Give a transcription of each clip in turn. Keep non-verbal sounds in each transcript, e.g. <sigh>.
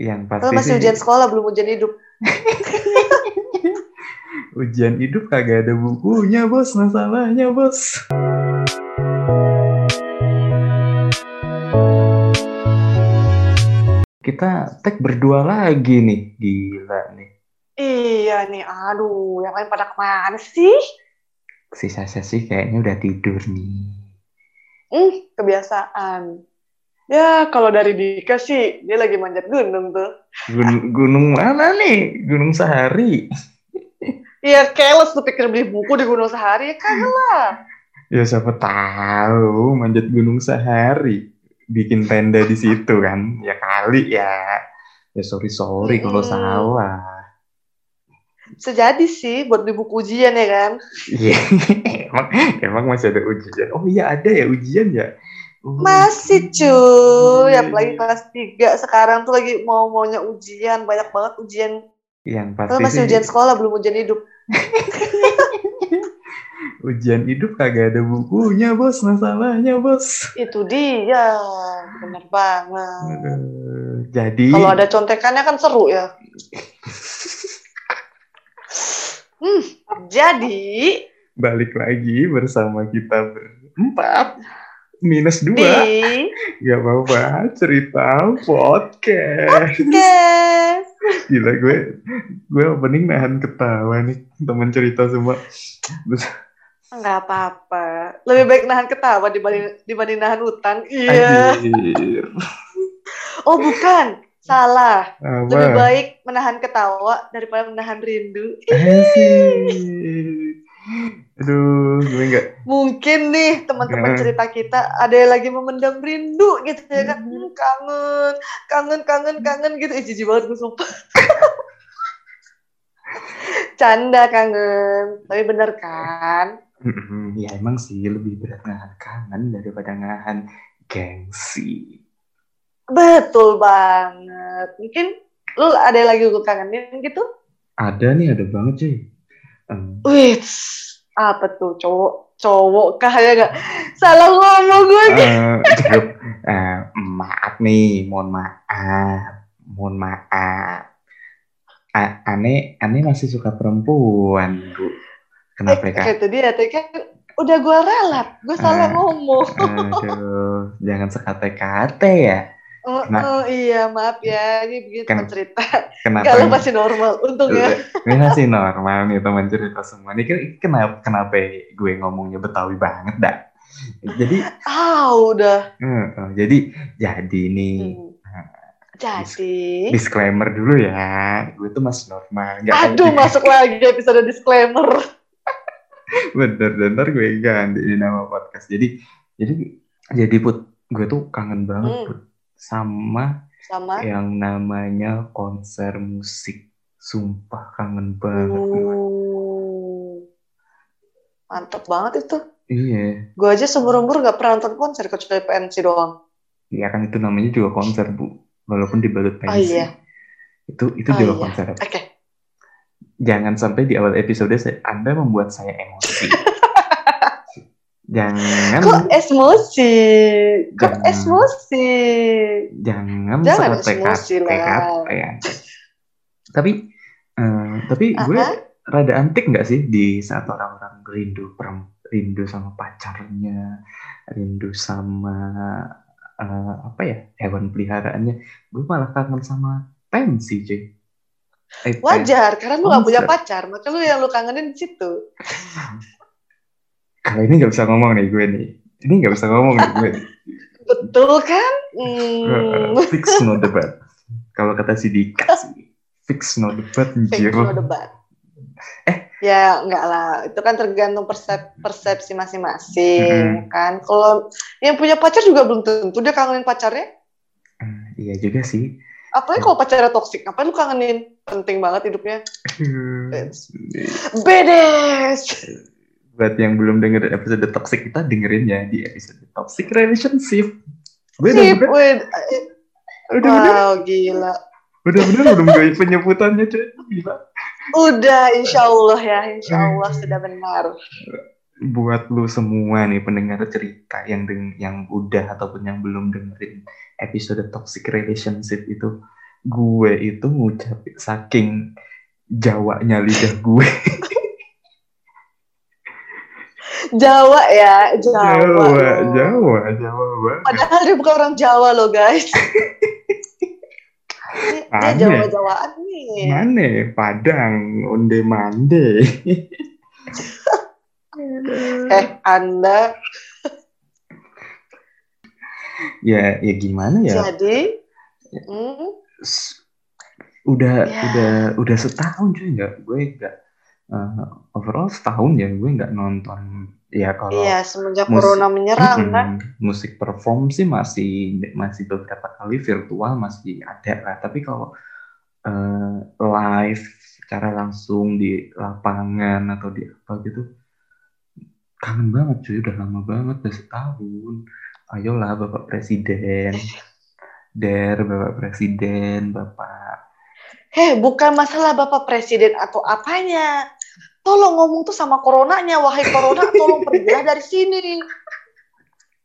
Yang pasti masih sih ujian sekolah belum ujian hidup. <laughs> ujian hidup kagak ada bukunya bos masalahnya bos. Kita tag berdua lagi nih, gila nih. Iya nih, aduh, yang lain pada ke mana sih? Si Sasha sih kayaknya udah tidur nih. Hmm, kebiasaan. Ya, kalau dari Dika sih, dia lagi manjat gunung tuh. Gun- gunung mana nih? Gunung Sahari. Iya, keles tuh pikir beli buku di Gunung Sahari. Ya kagak lah. Ya siapa tahu manjat gunung sehari bikin tenda di situ kan ya kali ya ya sorry sorry kalau salah Sejadi sih buat beli buku ujian ya kan. Iya <laughs> emang emang masih ada ujian oh iya ada ya ujian ya Masih iya. cuy, apalagi kelas 3 sekarang tuh lagi mau maunya ujian, banyak banget ujian. yang Lo pasti masih sih ujian sekolah belum ujian hidup. <laughs> ujian hidup kagak ada bukunya bos masalahnya bos Itu dia, bener banget. Jadi Kalau ada contekannya kan seru ya. <laughs> Hmm, jadi balik lagi bersama kita berempat minus di dua Gak apa-apa, cerita podcast. guys, Gila gue, gue opening nahan ketawa nih teman cerita semua. Terus, nggak apa-apa. Lebih baik nahan ketawa dibanding dibanding nahan utang. Iya. anjir, Oh bukan, salah. apa? Lebih baik menahan ketawa daripada menahan rindu. Asik. Aduh, gue gak, Mungkin nih teman-teman cerita kita ada yang lagi memendam rindu gitu ya kan. Hmm, kangen, kangen, kangen, kangen gitu. Ih, jijik banget gue sumpah. <laughs> Canda kangen. Tapi bener kan? Mm-mm, ya emang sih lebih berat nahan kangen daripada nahan gengsi. Betul banget. Mungkin lu ada yang lagi gue kangenin gitu? Ada nih, ada banget cuy. Em, Wih, apa tuh cowok? Cowok kah ya gak? Salah ngomong gue eh, cukup. Eh, maaf nih, mohon maaf, mohon maaf. A- Ane, Ane masih suka perempuan, Bu. Kenapa ya, Kak? Kayak tadi ya, tadi kan udah gue ralat. Gue salah Ah. ngomong. Aduh, jangan sekate-kate ya. Oh, Kena- oh, iya, maaf ya. Ini begini Ken- cerita. Kenapa? Kalau masih normal, untung ya. Ini masih normal nih teman cerita semua. Ini kenapa, kenapa gue ngomongnya Betawi banget, dah. Jadi, Ah, udah. eh, eh, jadi, jadi nih. Hmm. Jadi, disclaimer dulu ya gue tuh masih normal nggak aduh masuk lagi episode disclaimer. <laughs> bener bener gue ganti di nama podcast jadi jadi jadi put gue tuh kangen banget Hmm. put sama Sama. yang namanya konser musik sumpah kangen banget. Uh, mantep banget itu. iya Gue aja seumur-umur gak pernah nonton konser kecuali PNC doang. ya kan itu namanya juga konser bu walaupun dibalut Oh pensi iya, itu itu Oh juga iya. konser oke. jangan sampai di awal episode saya, anda membuat saya emosi <laughs> jangan Kok emosi? Kok Jangan. emosi? jangan Jangan lah. TKT ya. Tapi eh, tapi gue Aha. rada antik nggak sih di saat orang-orang rindu rindu sama pacarnya, rindu sama eh, apa ya hewan peliharaannya, gue malah kangen sama pensi cuy. Eh, Wajar, karena lu gak punya pacar. Maka lu yang lu kangenin di situ. <laughs> Kalau ini nggak bisa ngomong nih gue nih. Ini nggak bisa ngomong nih gue. <laughs> Betul kan? Eh, Hmm. <laughs> fix no debat. Kalau kata si Dika fix no debat anjir. no debat. Eh. Ya, enggak lah. Itu kan tergantung persep- persepsi masing-masing, Mm-mm. kan. Kalau yang punya pacar juga belum tentu dia kangenin pacarnya. Eh, Iya juga sih. Apalagi kalau pacarnya toksik, ngapain lu kangenin? Penting banget hidupnya. Hmm. Bedes! Buat yang belum denger episode toxic kita dengerin ya di episode toxic relationship. Gue udah bener, udah bener, Wow, gila. udah bener belum gue penyebutannya cuy. Gila. Udah, insya Allah ya. Insya Allah sudah benar. Buat lu semua nih pendengar cerita yang deng yang udah ataupun yang belum dengerin episode toxic relationship itu, gue itu ngucapin saking Jawanya lidah gue. <laughs> Jawa ya, Jawa. Jawa, loh. Jawa, Jawa banget. Padahal dia bukan orang Jawa loh guys. Ini- dia. Jawa-Jawaan nih. Mana? Padang, onde mande. <laughs> Eh, Anda ya, ya gimana ya? jadi S- udah Ya. udah udah setahun cuy nggak gue nggak eh, overall setahun ya gue nggak nonton. Ya kalau iya semenjak mus- corona menyerang Mm-mm. kan. musik perform sih masih masih beberapa kali virtual masih ada lah. Tapi kalau eh, live secara langsung di lapangan atau di apa gitu kangen banget cuy. Udah lama banget udah setahun. Ayolah bapak presiden. Der bapak presiden bapak Heh, bukan masalah Bapak Presiden atau apanya. Tolong ngomong tuh sama coronanya, wahai corona, tolong pergilah dari sini.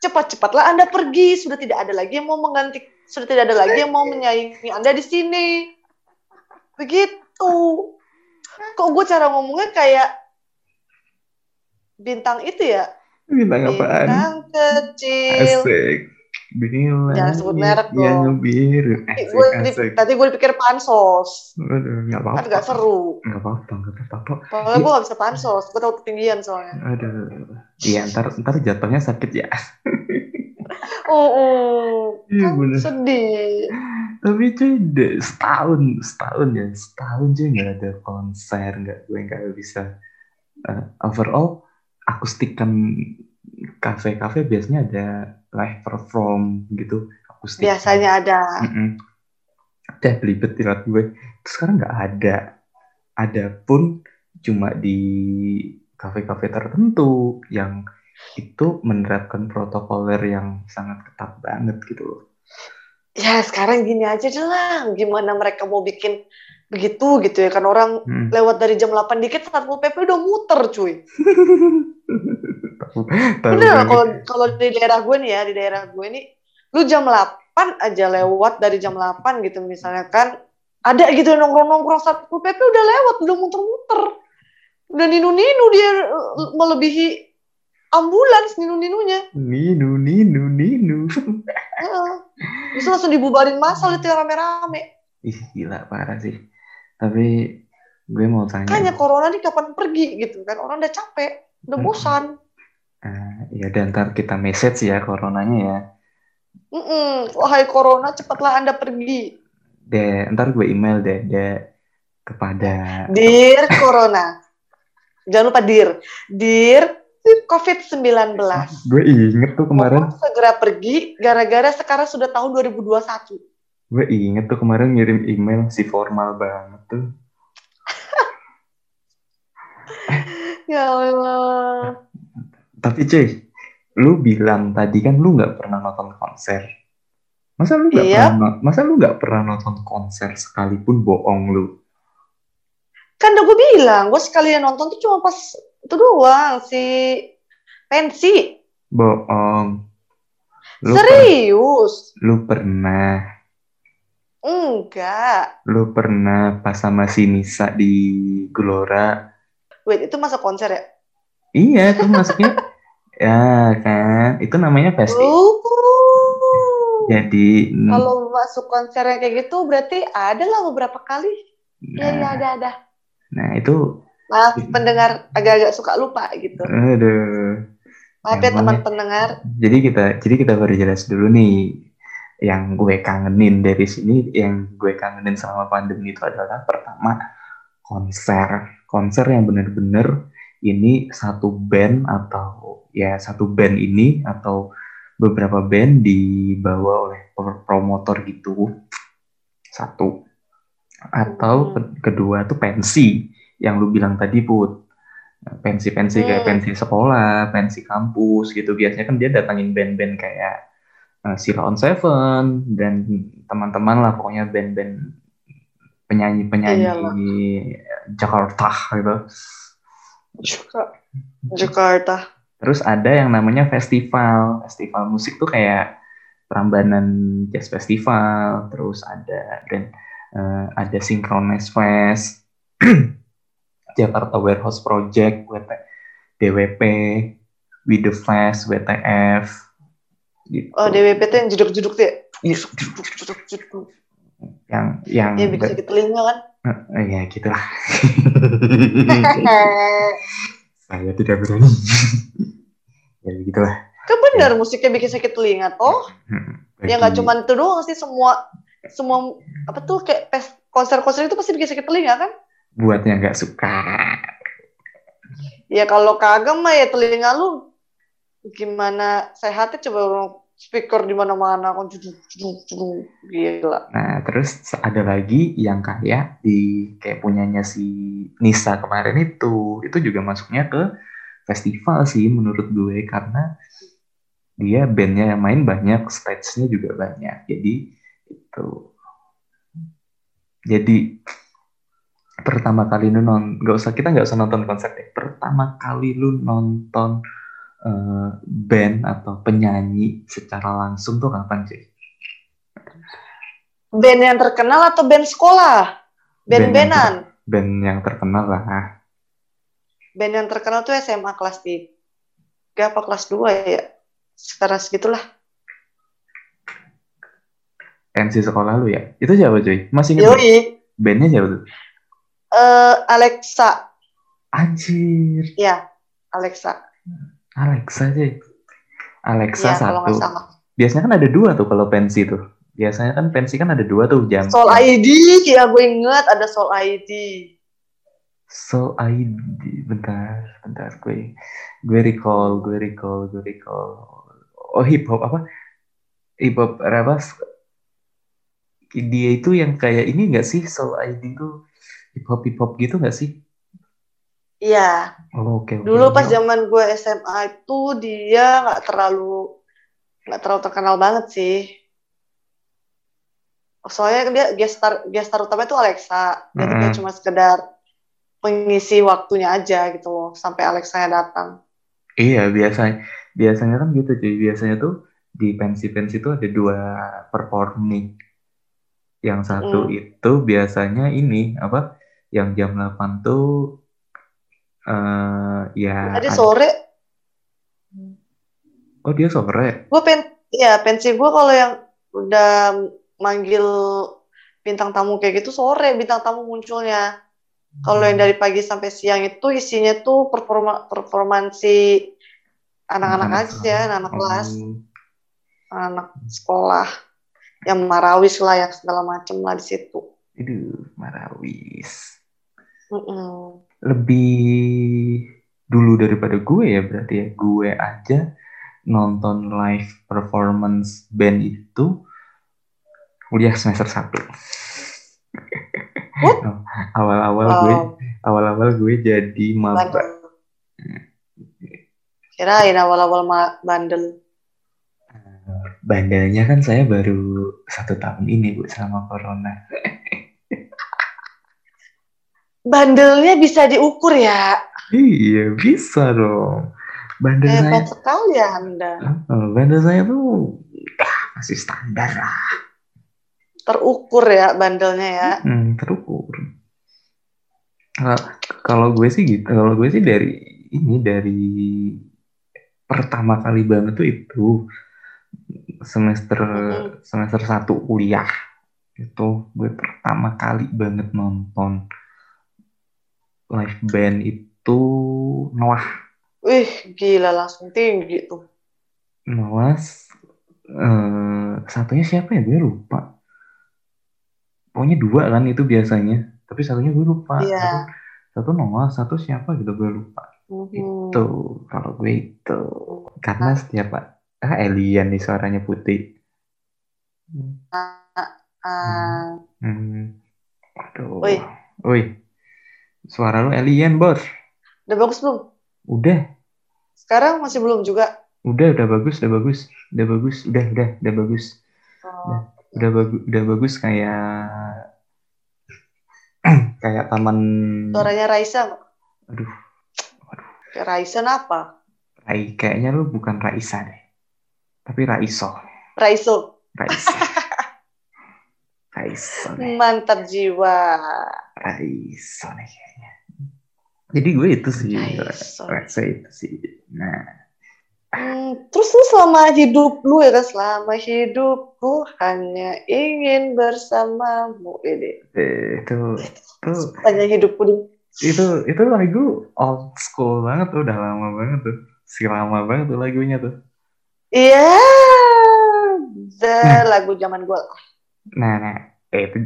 Cepat-cepatlah Anda pergi, sudah tidak ada lagi yang mau mengganti, sudah tidak ada lagi yang mau menyaingi Anda di sini. Begitu. Kok gue cara ngomongnya kayak bintang itu ya? bintang apaan Bintang kecil. asik Bila Jangan sebut merek yang dong. biru asik gue asik tadi gue dipikir pansos. aduh Kan apa-apa gak seru. nggak apa-apa nggak apa-apa Soalnya gue gak bisa pansos, gue tahu ketinggian soalnya. aduh iya ntar ntar jatuhnya sakit ya <laughs> Oh, oh. Iya, kan bener. sedih. tapi cuy setahun setahun ya setahun cuy nggak ada konser nggak gue nggak bisa eh, overall akustikan kafe-kafe biasanya ada live perform gitu akustik Biasanya ada. Mm-mm. Udah rat gue. Terus sekarang nggak ada. Ada pun cuma di kafe-kafe tertentu yang itu menerapkan protokoler yang sangat ketat banget gitu loh. Ya sekarang gini aja deh lah. Gimana mereka mau bikin begitu gitu ya kan orang Hmm. lewat dari jam 8 dikit Satpol PP udah muter cuy. <laughs> Bener kalau kalau di daerah gue nih ya, di daerah gue nih lu jam 8 aja lewat dari jam 8 gitu misalnya kan ada gitu nongkrong-nongkrong Satpol PP udah lewat, udah muter-muter. Udah ninu-ninu dia eh, melebihi ambulans ninu-ninunya. Ninu, ninu, ninu. Heeh. Terus langsung dibubarin masal itu yang rame-rame. Ih, gila parah sih. Tapi gue mau tanya. Makanya corona ini kapan pergi gitu kan. Orang udah capek, udah Mm-mm. bosan. Ah, ya dan ntar kita message ya coronanya ya. Mm-mm. Wahai corona, cepatlah Anda pergi. deh ntar gue email deh deh kepada Dear corona. Jangan lupa dir. Dir COVID-19. gue inget tuh kemarin Mohon segera pergi gara-gara sekarang sudah tahun 2021. Gue inget tuh kemarin ngirim email si formal banget tuh <laughs> Ya Allah. tapi cuy lu bilang tadi kan lu nggak pernah nonton konser masa lu nggak Iya. pernah masa lu nggak pernah nonton konser sekalipun bohong lu Kan udah gue bilang, gue sekalian nonton tuh cuma pas itu doang si pensi. bohong lu per- Serius? lu pernah Enggak. lu pernah pas sama si Nisa di Gelora Wait, itu masa konser ya? iya tuh masuknya <laughs> ya kan itu namanya festival Oh. jadi mm, Kalau masuk konser yang kayak gitu berarti ada lah beberapa kali. Iya, iya nah, ada ada. nah itu Maaf pendengar agak-agak suka lupa gitu. aduh Maaf ya teman pendengar. jadi kita jadi kita perjelas dulu nih yang gue kangenin dari sini yang gue kangenin selama pandemi itu adalah pertama konser. Konser yang bener-bener ini satu band atau ya satu band ini atau beberapa band dibawa oleh pro- promotor gitu. Satu. Atau Hmm. ke- kedua tuh pensi yang lu bilang tadi put. Pensi-pensi kayak Hmm. pensi sekolah, pensi kampus gitu. Biasanya kan dia datangin band-band kayak uh, Sheila on Seven dan teman-teman lah pokoknya band-band penyanyi-penyanyi Jakarta gitu. Juga Jakarta. Terus ada yang namanya festival. Festival musik tuh kayak Prambanan Jazz Festival, terus ada dan uh, ada Synchronize Fest, <clears throat> Jakarta Warehouse Project, WT, DWP, With the Flash, WTF. Gitu. Oh, DWP itu yang jeduk-jeduk tuh ya? Iya. Yang yang ya bikin sakit telinga kan? Uh, ya gitulah. <laughs> Saya tidak berani. <laughs> ya begitulah. Kan benar ya. musiknya bikin sakit telinga toh. Hmm, ya nggak cuma itu doang sih semua semua apa tuh kayak konser-konser itu pasti bikin sakit telinga kan? Buat yang nggak suka. Ya kalau kagak mah ya telinga lu gimana sehatnya coba speaker di mana-mana kan gila. Nah, terus ada lagi yang kayak di kayak punyanya si Nisa kemarin itu, itu juga masuknya ke festival sih menurut gue karena dia bandnya yang main banyak, stage-nya juga banyak. Jadi itu. Jadi pertama kali lu nonton, nggak usah kita nggak usah nonton konser deh. Pertama kali lu nonton uh, band atau penyanyi secara langsung tuh kapan sih? Band yang terkenal atau band sekolah? Band-bandan? Band, band yang terkenal lah. Band yang terkenal tuh SMA kelas 3 apa kelas 2 ya? Sekarang segitulah. NC sekolah lu ya? Itu siapa cuy? Masih inget? Yoi. Bandnya siapa tuh? Uh, Alexa. Anjir. Ya, Alexa. Alexa aja. Alexa ya, satu. Biasanya kan ada dua tuh kalau pensi tuh. Biasanya kan pensi kan ada dua tuh jam. Soul ID, ya gue inget ada Soul ID. Soul ID, bentar, bentar gue, gue recall, gue recall, gue recall. Oh hip hop apa? Hip hop apa? Dia itu yang kayak ini gak sih Soul ID tuh hip hop hip hop gitu gak sih? Iya. Oh, oke. Okay, okay. Dulu pas zaman gue SMA itu dia nggak terlalu nggak terlalu terkenal banget sih. Soalnya dia gestar gestar utama itu Alexa. Jadi mm -hmm. cuma sekedar pengisi waktunya aja gitu loh sampai Alexa datang. Iya biasanya biasanya kan gitu cuy. Biasanya tuh di pensi-pensi itu ada dua performing. Yang satu mm. itu biasanya ini apa? Yang jam 8 tuh Uh, ya. Tadi sore. Oh dia sore. Gue pen, ya pensi gue kalau yang udah manggil bintang tamu kayak gitu sore bintang tamu munculnya. Kalau yang dari pagi sampai siang itu isinya tuh performa performansi anak-anak aja, anak-anak oh. kelas, anak sekolah, yang marawis lah, yang segala macem lah di situ. Itu marawis. Mm -mm lebih dulu daripada gue ya berarti ya. Gue aja nonton live performance band itu kuliah semester satu. Awal-awal oh. gue awal-awal gue jadi maba. Kirain awal-awal bandel. Bandelnya kan saya baru satu tahun ini bu selama corona bandelnya bisa diukur ya. Iya, bisa dong. Bandel Hebat saya sekali ya Anda. bandel saya tuh ah, masih standar lah. Terukur ya bandelnya ya. Hmm, terukur. Kalau gue sih gitu, kalau gue sih dari ini dari pertama kali banget tuh itu semester hmm. semester satu kuliah itu gue pertama kali banget nonton live band itu Noah. Wih, gila langsung tinggi tuh. Noah, uh, satunya siapa ya? Gue lupa. Pokoknya dua kan itu biasanya. Tapi satunya gue lupa. Iya. Satu, satu Noah, satu siapa gitu gue lupa. Mm-hmm. Itu kalau gue itu karena setiap ah alien nih suaranya putih. Uh, uh. Hmm. Aduh. Woi. Woi. Suara lu alien, Bos. Udah bagus belum? Udah. Sekarang masih belum juga? Udah, udah bagus, udah bagus. Udah bagus, udah, udah, udah bagus. Oh. Udah, udah bagus, udah bagus kayak <clears throat> kayak taman Suaranya Raisa Aduh. Aduh. Raisa apa? Rai, kayaknya lu bukan Raisa deh. Tapi Raiso. Raiso. Raisa. Kaiso nih. Mantap jiwa. Kaiso nih. Jadi gue itu sih, let's say itu sih. Nah, Hmm, terus lu selama hidup lu ya kan selama hidupku hanya ingin bersamamu ini eh, itu itu hanya hidupku di itu itu lagu old school banget tuh, udah lama banget tuh, si lama banget tuh lagunya tuh. iya the lagu zaman gue Nah, nah, eh, itu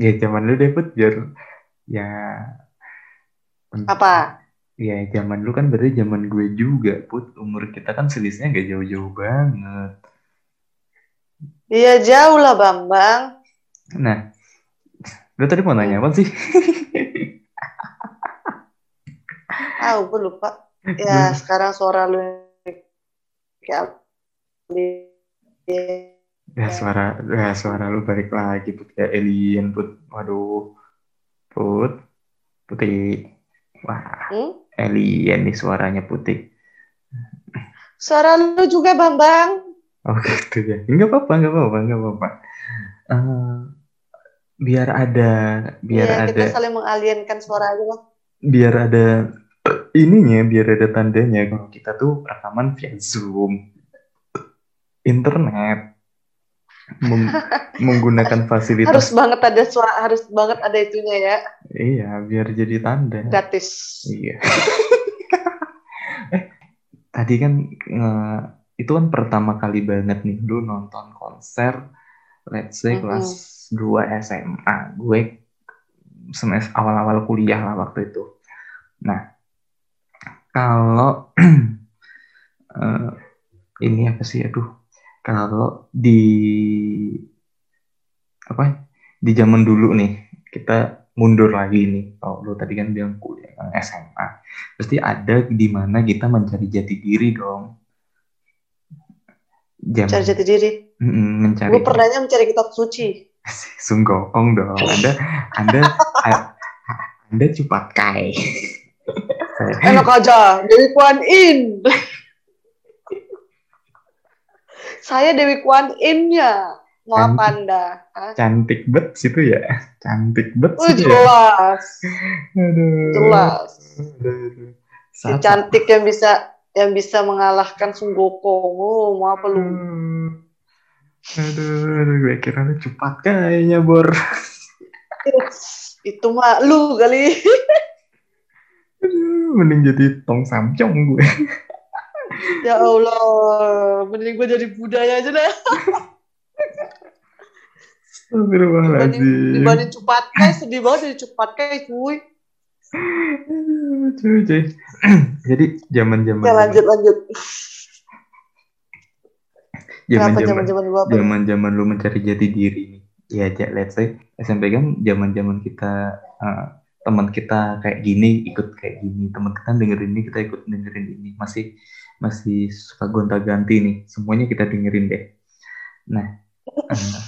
ya zaman dulu deh put. Ya apa ya zaman dulu kan berarti zaman gue juga put umur kita kan selisihnya gak jauh-jauh banget. iya jauh lah bambang Nah, lu tadi mau nanya apa sih? ah gue lupa ya sekarang suara lu kayak Ya suara, ya suara lu balik lagi put kayak alien put. Waduh, put, putih. Wah, Hmm? alien nih suaranya putih. suara lu juga bambang Oh gitu ya. Enggak apa-apa, enggak apa-apa, enggak apa-apa. Eh, biar ada, biar Iya, ada, kita saling mengalienkan suara aja lah biar ada <clears throat> ininya, biar ada tandanya kalau kita tuh rekaman via Zoom, internet, meng- menggunakan harus fasilitas. banget ada suara harus banget ada itunya ya Iya, biar jadi tanda. gratis Iya. <laughs> eh, tadi kan eh, itu kan pertama kali banget nih lu nonton konser let's say Mhm. kelas 2 SMA. Gue semester awal-awal kuliah lah waktu itu. Nah, kalau <clears throat> eh, ini apa sih aduh, kalau di apa? Di zaman dulu nih, kita mundur lagi nih. Kalau lu tadi kan bilang kuliah kan SMA. Pasti ada di mana kita mencari jati diri dong. Zaman cari jati diri mencari gue pernahnya mencari kitab suci <laughs> Sunggokong dong. Anda Anda Anda cepat kai. enak aja Dewi Kwan In saya Dewi Kwan In-nya mau apa anda Hah? Cantik bet situ ya. Cantik bet Oh, situ ya. jelas <laughs> Aduh. jelas Aduh, si cantik yang bisa yang bisa mengalahkan Sun Gokong oh, mau apa lu Hmm. Aduh, aduh, gue kira lu cepat kayaknya, Bor. <laughs> itu mah lu kali <laughs> Aduh, mending jadi tong samcong gue. Ya Allah mending gue jadi budaya aja dibanding, Astagfirullahaladzim. dibanding cepat kai sedih banget jadi cepat cuy cuy, cuy. <clears throat> Jadi zaman-zaman ya lanjut lanjut zaman zaman gua apa zaman-zaman lu mencari jati diri nih. Ya, let's say SMP kan zaman-zaman kita eh, teman kita kayak gini ikut kayak gini, teman kita dengerin ini kita ikut dengerin ini. Masih masih suka gonta-ganti nih. Semuanya kita dengerin deh. Nah, eh,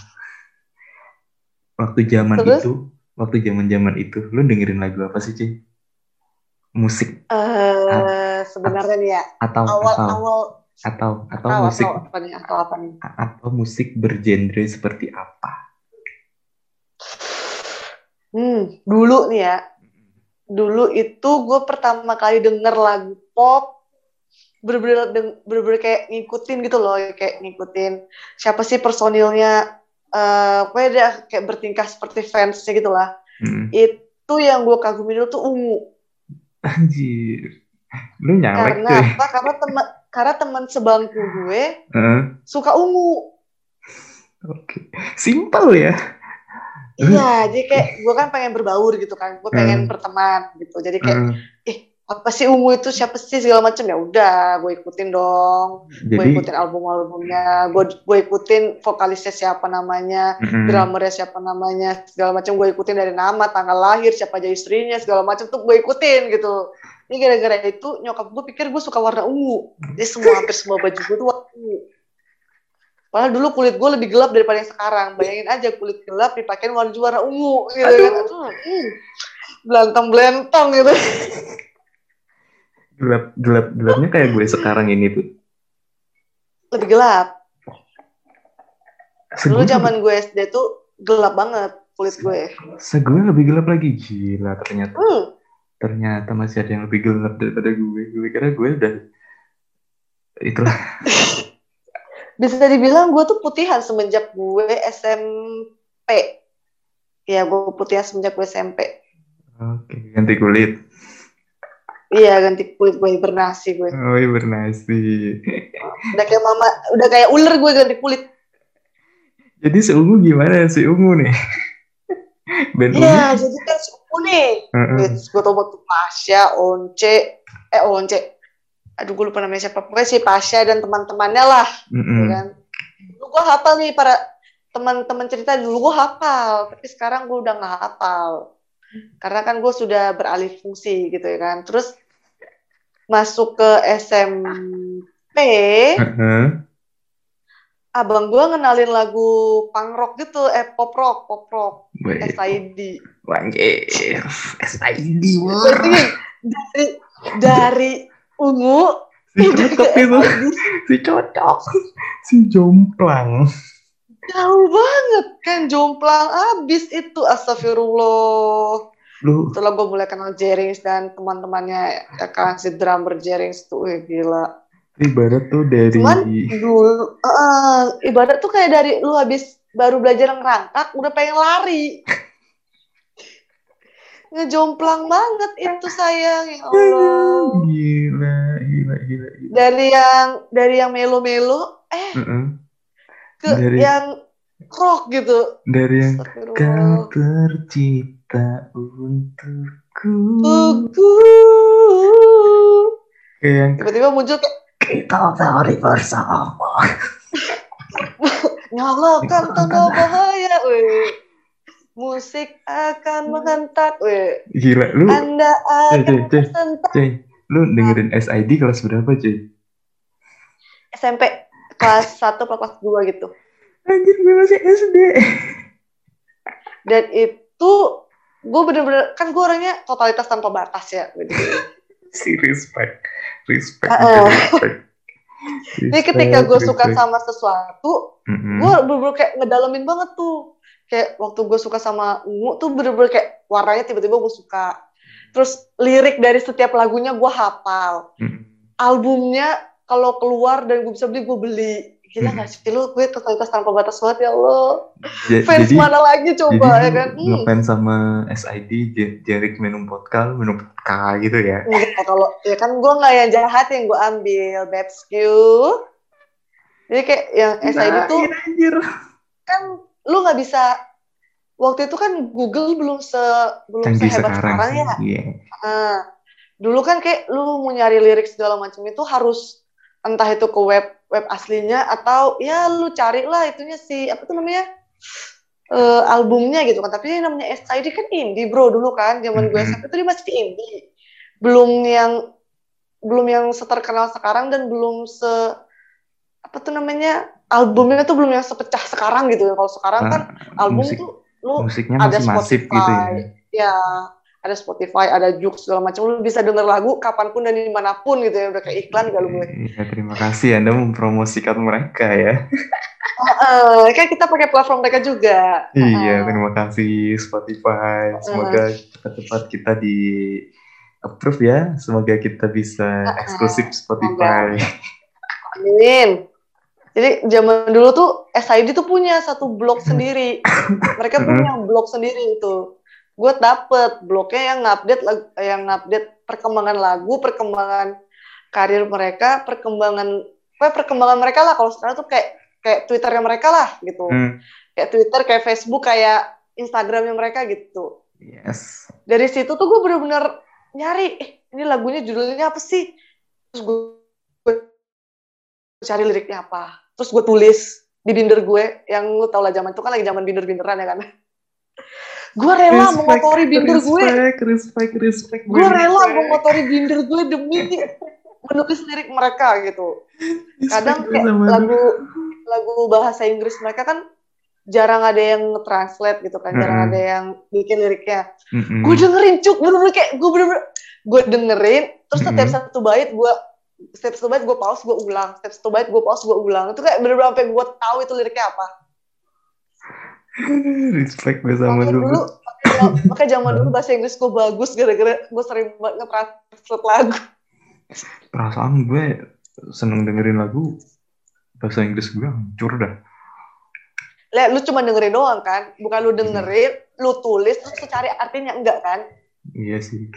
waktu zaman Terus? itu, waktu zaman-zaman itu lu dengerin lagu apa sih, Ci? Musik Eh, sebenarnya nih ya atau awal atau awal atau atau atau, musik atau apa nih atau apa nih atau musik bergenre seperti apa? hmm dulu nih ya dulu itu gue pertama kali denger lagu pop bener-bener bener-bener kayak ngikutin gitu loh kayak ngikutin siapa sih personilnya eh pokoknya dia kayak bertingkah seperti fansnya gitu lah Hmm. itu yang gue kagumi dulu tuh ungu Anjir. Lu nyalek karena cuy. apa karena teman karena teman sebangku gue Heeh, suka ungu Oke. Simpel ya. iya jadi kayak gue kan pengen berbaur gitu kan gue pengen Hmm. berteman gitu jadi kayak Heeh. Apa sih ungu itu siapa sih segala macam. Ya udah gue ikutin dong. Gue ikutin album-albumnya. Gue gue ikutin vokalisnya siapa namanya mm, drummernya siapa namanya segala macam. Gue ikutin dari nama tanggal lahir siapa aja istrinya segala macam. Tuh gue ikutin gitu. Ini gara-gara itu nyokap gue pikir gue suka warna ungu. Jadi semua hampir semua baju gue tuh warna ungu. Padahal dulu kulit gue lebih gelap daripada yang sekarang. Bayangin aja kulit gelap dipakein warna warna ungu gitu kan. Aduh, hmm, belantang-belantang gitu. <laughs> gelap gelap gelapnya kayak gue sekarang ini tuh. Lebih gelap. Dulu zaman gue SD tuh gelap banget kulit gue. segue lebih gelap lagi. Gila ternyata. Hmm. Ternyata masih ada yang lebih gelap daripada gue. Gue kira gue udah itulah. <laughs> Bisa dibilang gue tuh putihan semenjak gue SMP. Ya, gue putihan semenjak gue SMP. Oke, ganti kulit. Iya, ganti kulit gue hibernasi gue. Oh, bernasi. Udah kayak mama, udah kayak ular gue ganti kulit. Jadi seungu gimana si ungu nih? Ben ungu. Iya, jadi kan suku nih. Heeh. Terus gue tau waktu Pasha, Once, eh Once. Aduh, gue lupa namanya siapa. Pokoknya si Pasha dan teman-temannya lah. Mm-mm. ya kan. Dulu gue hafal nih para teman-teman cerita dulu gue hafal, tapi sekarang gue udah nggak hafal. Karena kan gue sudah beralih fungsi gitu ya kan. Terus masuk ke SMP, Heeh. abang gue ngenalin lagu punk rock gitu, eh pop rock, pop rock. SID. Wanjir. SID, Berarti dari dari ungu Si <laughs> cocok itu. Si cocok. Si jomplang. Jauh banget. Kan jomplang abis itu astagfirullah. Lu. Setelah gue mulai kenal Jerings dan teman-temannya ya kan si drummer Jerings tuh wih, gila. Ibarat tuh dari cuman dulu eh, ibarat tuh kayak dari lu habis baru belajar ngerangkak udah pengen lari. <laughs> Ngejomplang banget itu sayang. Ya Allah. gila, gila, gila, gila. dari yang dari yang melo-melo eh Heeh. Ke Dari- yang rock gitu. Dari yang kau tercipta untukku. Kayak yang tiba-tiba muncul kayak kita hari bersama. <laughs> nyalakan tanda bahaya weh. Musik akan menghentak weh. Gila, lu, anda cuy, cuy, akan cuy, tersentak cuy, lu dengerin SID kelas berapa, cuy? SMP kelas 1 atau kelas 2 gitu Anjir, gue masih SD. dan itu gue bener-bener kan gue orangnya totalitas tanpa batas ya gitu. <laughs> Si respect, respect, Heeh. respect. <laughs> jadi ketika gue suka sama sesuatu Mm-mm. gue bener-bener kayak ngedalemin banget tuh kayak waktu gue suka sama ungu tuh bener-bener kayak warnanya tiba-tiba gue suka terus lirik dari setiap lagunya gue hafal Mm. albumnya kalau keluar dan gue bisa beli gue beli gila Hmm. gak sih lu gue totalitas tanpa batas banget ya Allah Ja- fans jadi, mana lagi coba jadi ya kan hmm. ngefans sama SID, Jerik minum vodka, minum vodka gitu ya? Enggak, kalau ya kan gue nggak yang jahat yang gue ambil babesku jadi kayak yang SID Nah, tuh iya, anjir. kan lu nggak bisa waktu itu kan Google belum se belum Canggih sehebat sekarang, sekarang, ya Iya. Nah, dulu kan kayak lu mau nyari lirik segala macam itu harus entah itu ke web web aslinya atau ya lu carilah itunya si apa tuh namanya eh, albumnya gitu kan tapi ini namanya SID kan indie bro dulu kan zaman gue Mhm. SMP itu dia masih indie belum yang belum yang seterkenal sekarang dan belum se apa tuh namanya albumnya tuh belum yang sepecah sekarang gitu kalau sekarang kan Ah, album musik, tuh lu musiknya ada masih masif Spotify. gitu ya. ya ada Spotify, ada Joox segala macam. Lu bisa denger lagu kapan pun dan di mana pun gitu ya. Udah kayak iklan gak lu gue. Iya, terima kasih Anda mempromosikan mereka ya. Heeh, <laughs> kan kita pakai platform mereka juga. Iya, Heeh. terima kasih Spotify. Semoga cepat-cepat kita di approve ya. Semoga kita bisa eksklusif Spotify. Amin. Jadi zaman dulu tuh SID tuh punya satu blog sendiri. <laughs> Mereka punya blog sendiri itu. Gue dapet blognya yang ngupdate lag- yang ngupdate perkembangan lagu, perkembangan karir mereka, perkembangan pokoknya perkembangan mereka lah. Kalau sekarang tuh kayak kayak Twitternya mereka lah gitu. Hmm, Kayak Twitter, kayak Facebook, kayak Instagramnya mereka gitu. yes. Dari situ tuh gue bener-bener nyari, eh ini lagunya judulnya apa sih? Terus gue, gue cari liriknya apa. Terus gue tulis di binder gue, yang lu tau lah zaman itu kan lagi zaman binder-binderan ya kan. Gue rela Respect, mengotori binder gue. Respect, respect, respect. Gue rela mengotori binder gue demi menulis lirik mereka gitu. Kadang kayak lagu lagu bahasa Inggris mereka kan jarang ada yang translate gitu kan, jarang ada yang bikin liriknya. Gue dengerin cuk, bener-bener kayak gue bener-bener gue dengerin, terus setiap Mm-mm. satu bait gue setiap satu bait gue pause gue ulang, setiap satu bait gue pause gue ulang. Itu kayak bener-bener sampai gue tahu itu liriknya apa. <laughs> Respect gue sama lu. dulu, makanya zaman dulu <laughs> bahasa Inggris gue bagus gara-gara gue sering banget nge-translate lagu. Perasaan gue seneng dengerin lagu bahasa Inggris gue hancur dah. Lihat, lu cuma dengerin doang kan? Bukan lu dengerin, lu tulis, terus lu cari artinya enggak kan? Iya sih.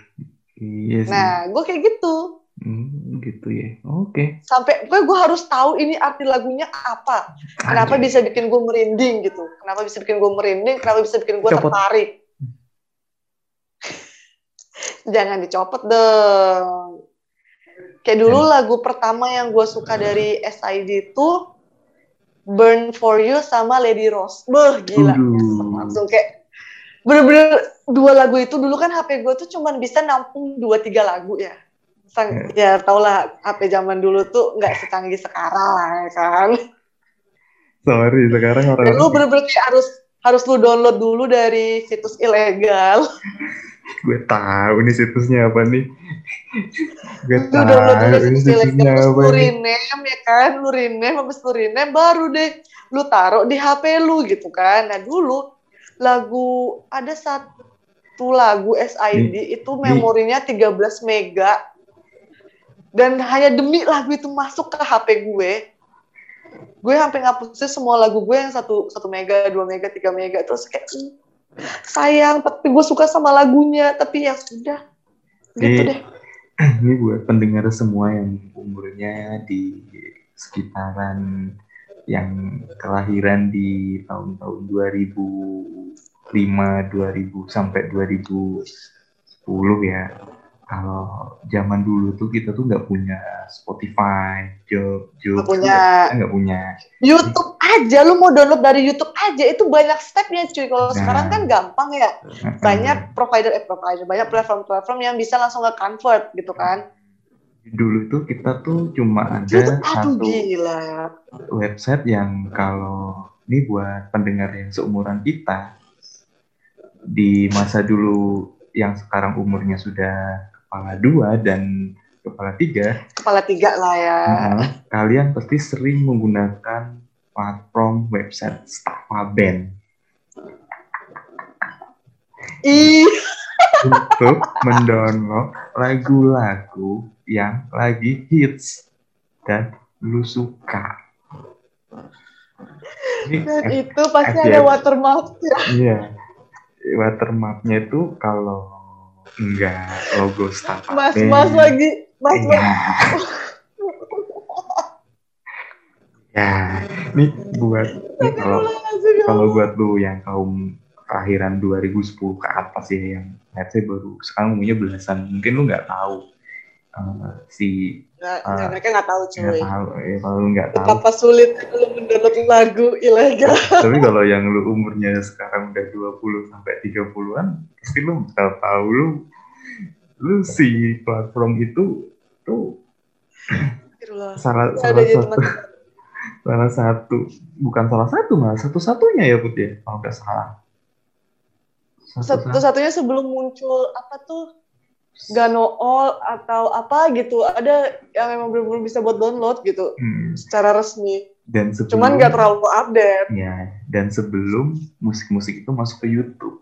Iya sih. Nah, gue kayak gitu. Hmm, gitu ya. Oke. Sampai gue gue harus tahu ini arti lagunya apa. Kenapa Anjay. bisa bikin gue merinding gitu? Kenapa bisa bikin gue merinding? Kenapa bisa bikin gue Copot. tertarik? <laughs> Jangan dicopot dong. Kayak dulu lagu pertama yang gue suka dari SID itu Burn For You sama Lady Rose. Beuh, gila. Langsung kayak bener-bener dua lagu itu dulu kan HP gue tuh cuman bisa nampung dua tiga lagu ya. Sang, ya tau lah HP zaman dulu tuh nggak secanggih sekarang ya kan. Sorry, sekarang orang lu bener-bener kayak harus harus lu download dulu dari situs ilegal. <laughs> gue tahu nih situsnya apa nih. gue Lu download dulu tahu ini situs ilegal terus apa lu rename ya kan, lu rename habis lu rename baru deh lu taruh di HP lu gitu kan. Nah dulu lagu ada satu lagu SID itu memorinya 13 mega dan hanya demi lagu itu masuk ke HP gue gue sampai ngapusnya semua lagu gue yang satu satu mega dua mega tiga mega terus kayak "Hmm, sayang tapi gue suka sama lagunya tapi ya sudah gitu Iya. deh <clears throat> Ini buat pendengar semua yang umurnya di sekitaran yang kelahiran di tahun-tahun 2005, 2000 sampai 2010 ya. Kalau zaman dulu tuh kita tuh nggak punya Spotify, Job, Job, Nggak punya. nggak punya. YouTube aja lu mau download dari YouTube aja itu banyak stepnya cuy kalau Nah. sekarang kan gampang ya banyak provider eh provider banyak platform-platform yang bisa langsung ke convert gitu kan Dulu tuh kita tuh cuma ada YouTube aduh satu gila website yang kalau ini buat pendengar yang seumuran kita di masa dulu yang sekarang umurnya sudah kepala dua dan kepala tiga, kepala tiga lah ya. Nah, kalian pasti sering menggunakan platform website Staffa Band. Ih. Untuk mendownload lagu-lagu yang lagi hits dan lu suka. Ini dan itu pasti ada watermark ya Iya. Watermarknya itu kalau enggak logo Startup mas mas lagi mas Iya. mas ya, ini buat ini kalau ya kalau buat lu yang kaum kelahiran 2010 ke atas ya yang let's say baru sekarang umurnya belasan mungkin lu nggak tahu eh, si Nggak- Ah. nggak, mereka nggak tahu nggak cuy. tahu ya kalau nggak tahu. Betapa sulit lu mendownload lagu ilegal. Tapi kalau yang lu umurnya sekarang udah 20 sampai 30-an pasti lu bakal tahu lu lu si platform itu tuh salah Nggak ada salah satu <laughs> salah satu bukan salah satu malah satu-satunya ya Put ya kalau nggak salah. Satu satu-satunya sebelum muncul apa tuh? Gano All atau apa gitu ada yang emang benar-benar bisa buat download gitu Hmm, secara resmi. Dan sebelum cuman nggak terlalu update. Ya dan sebelum musik-musik itu masuk ke YouTube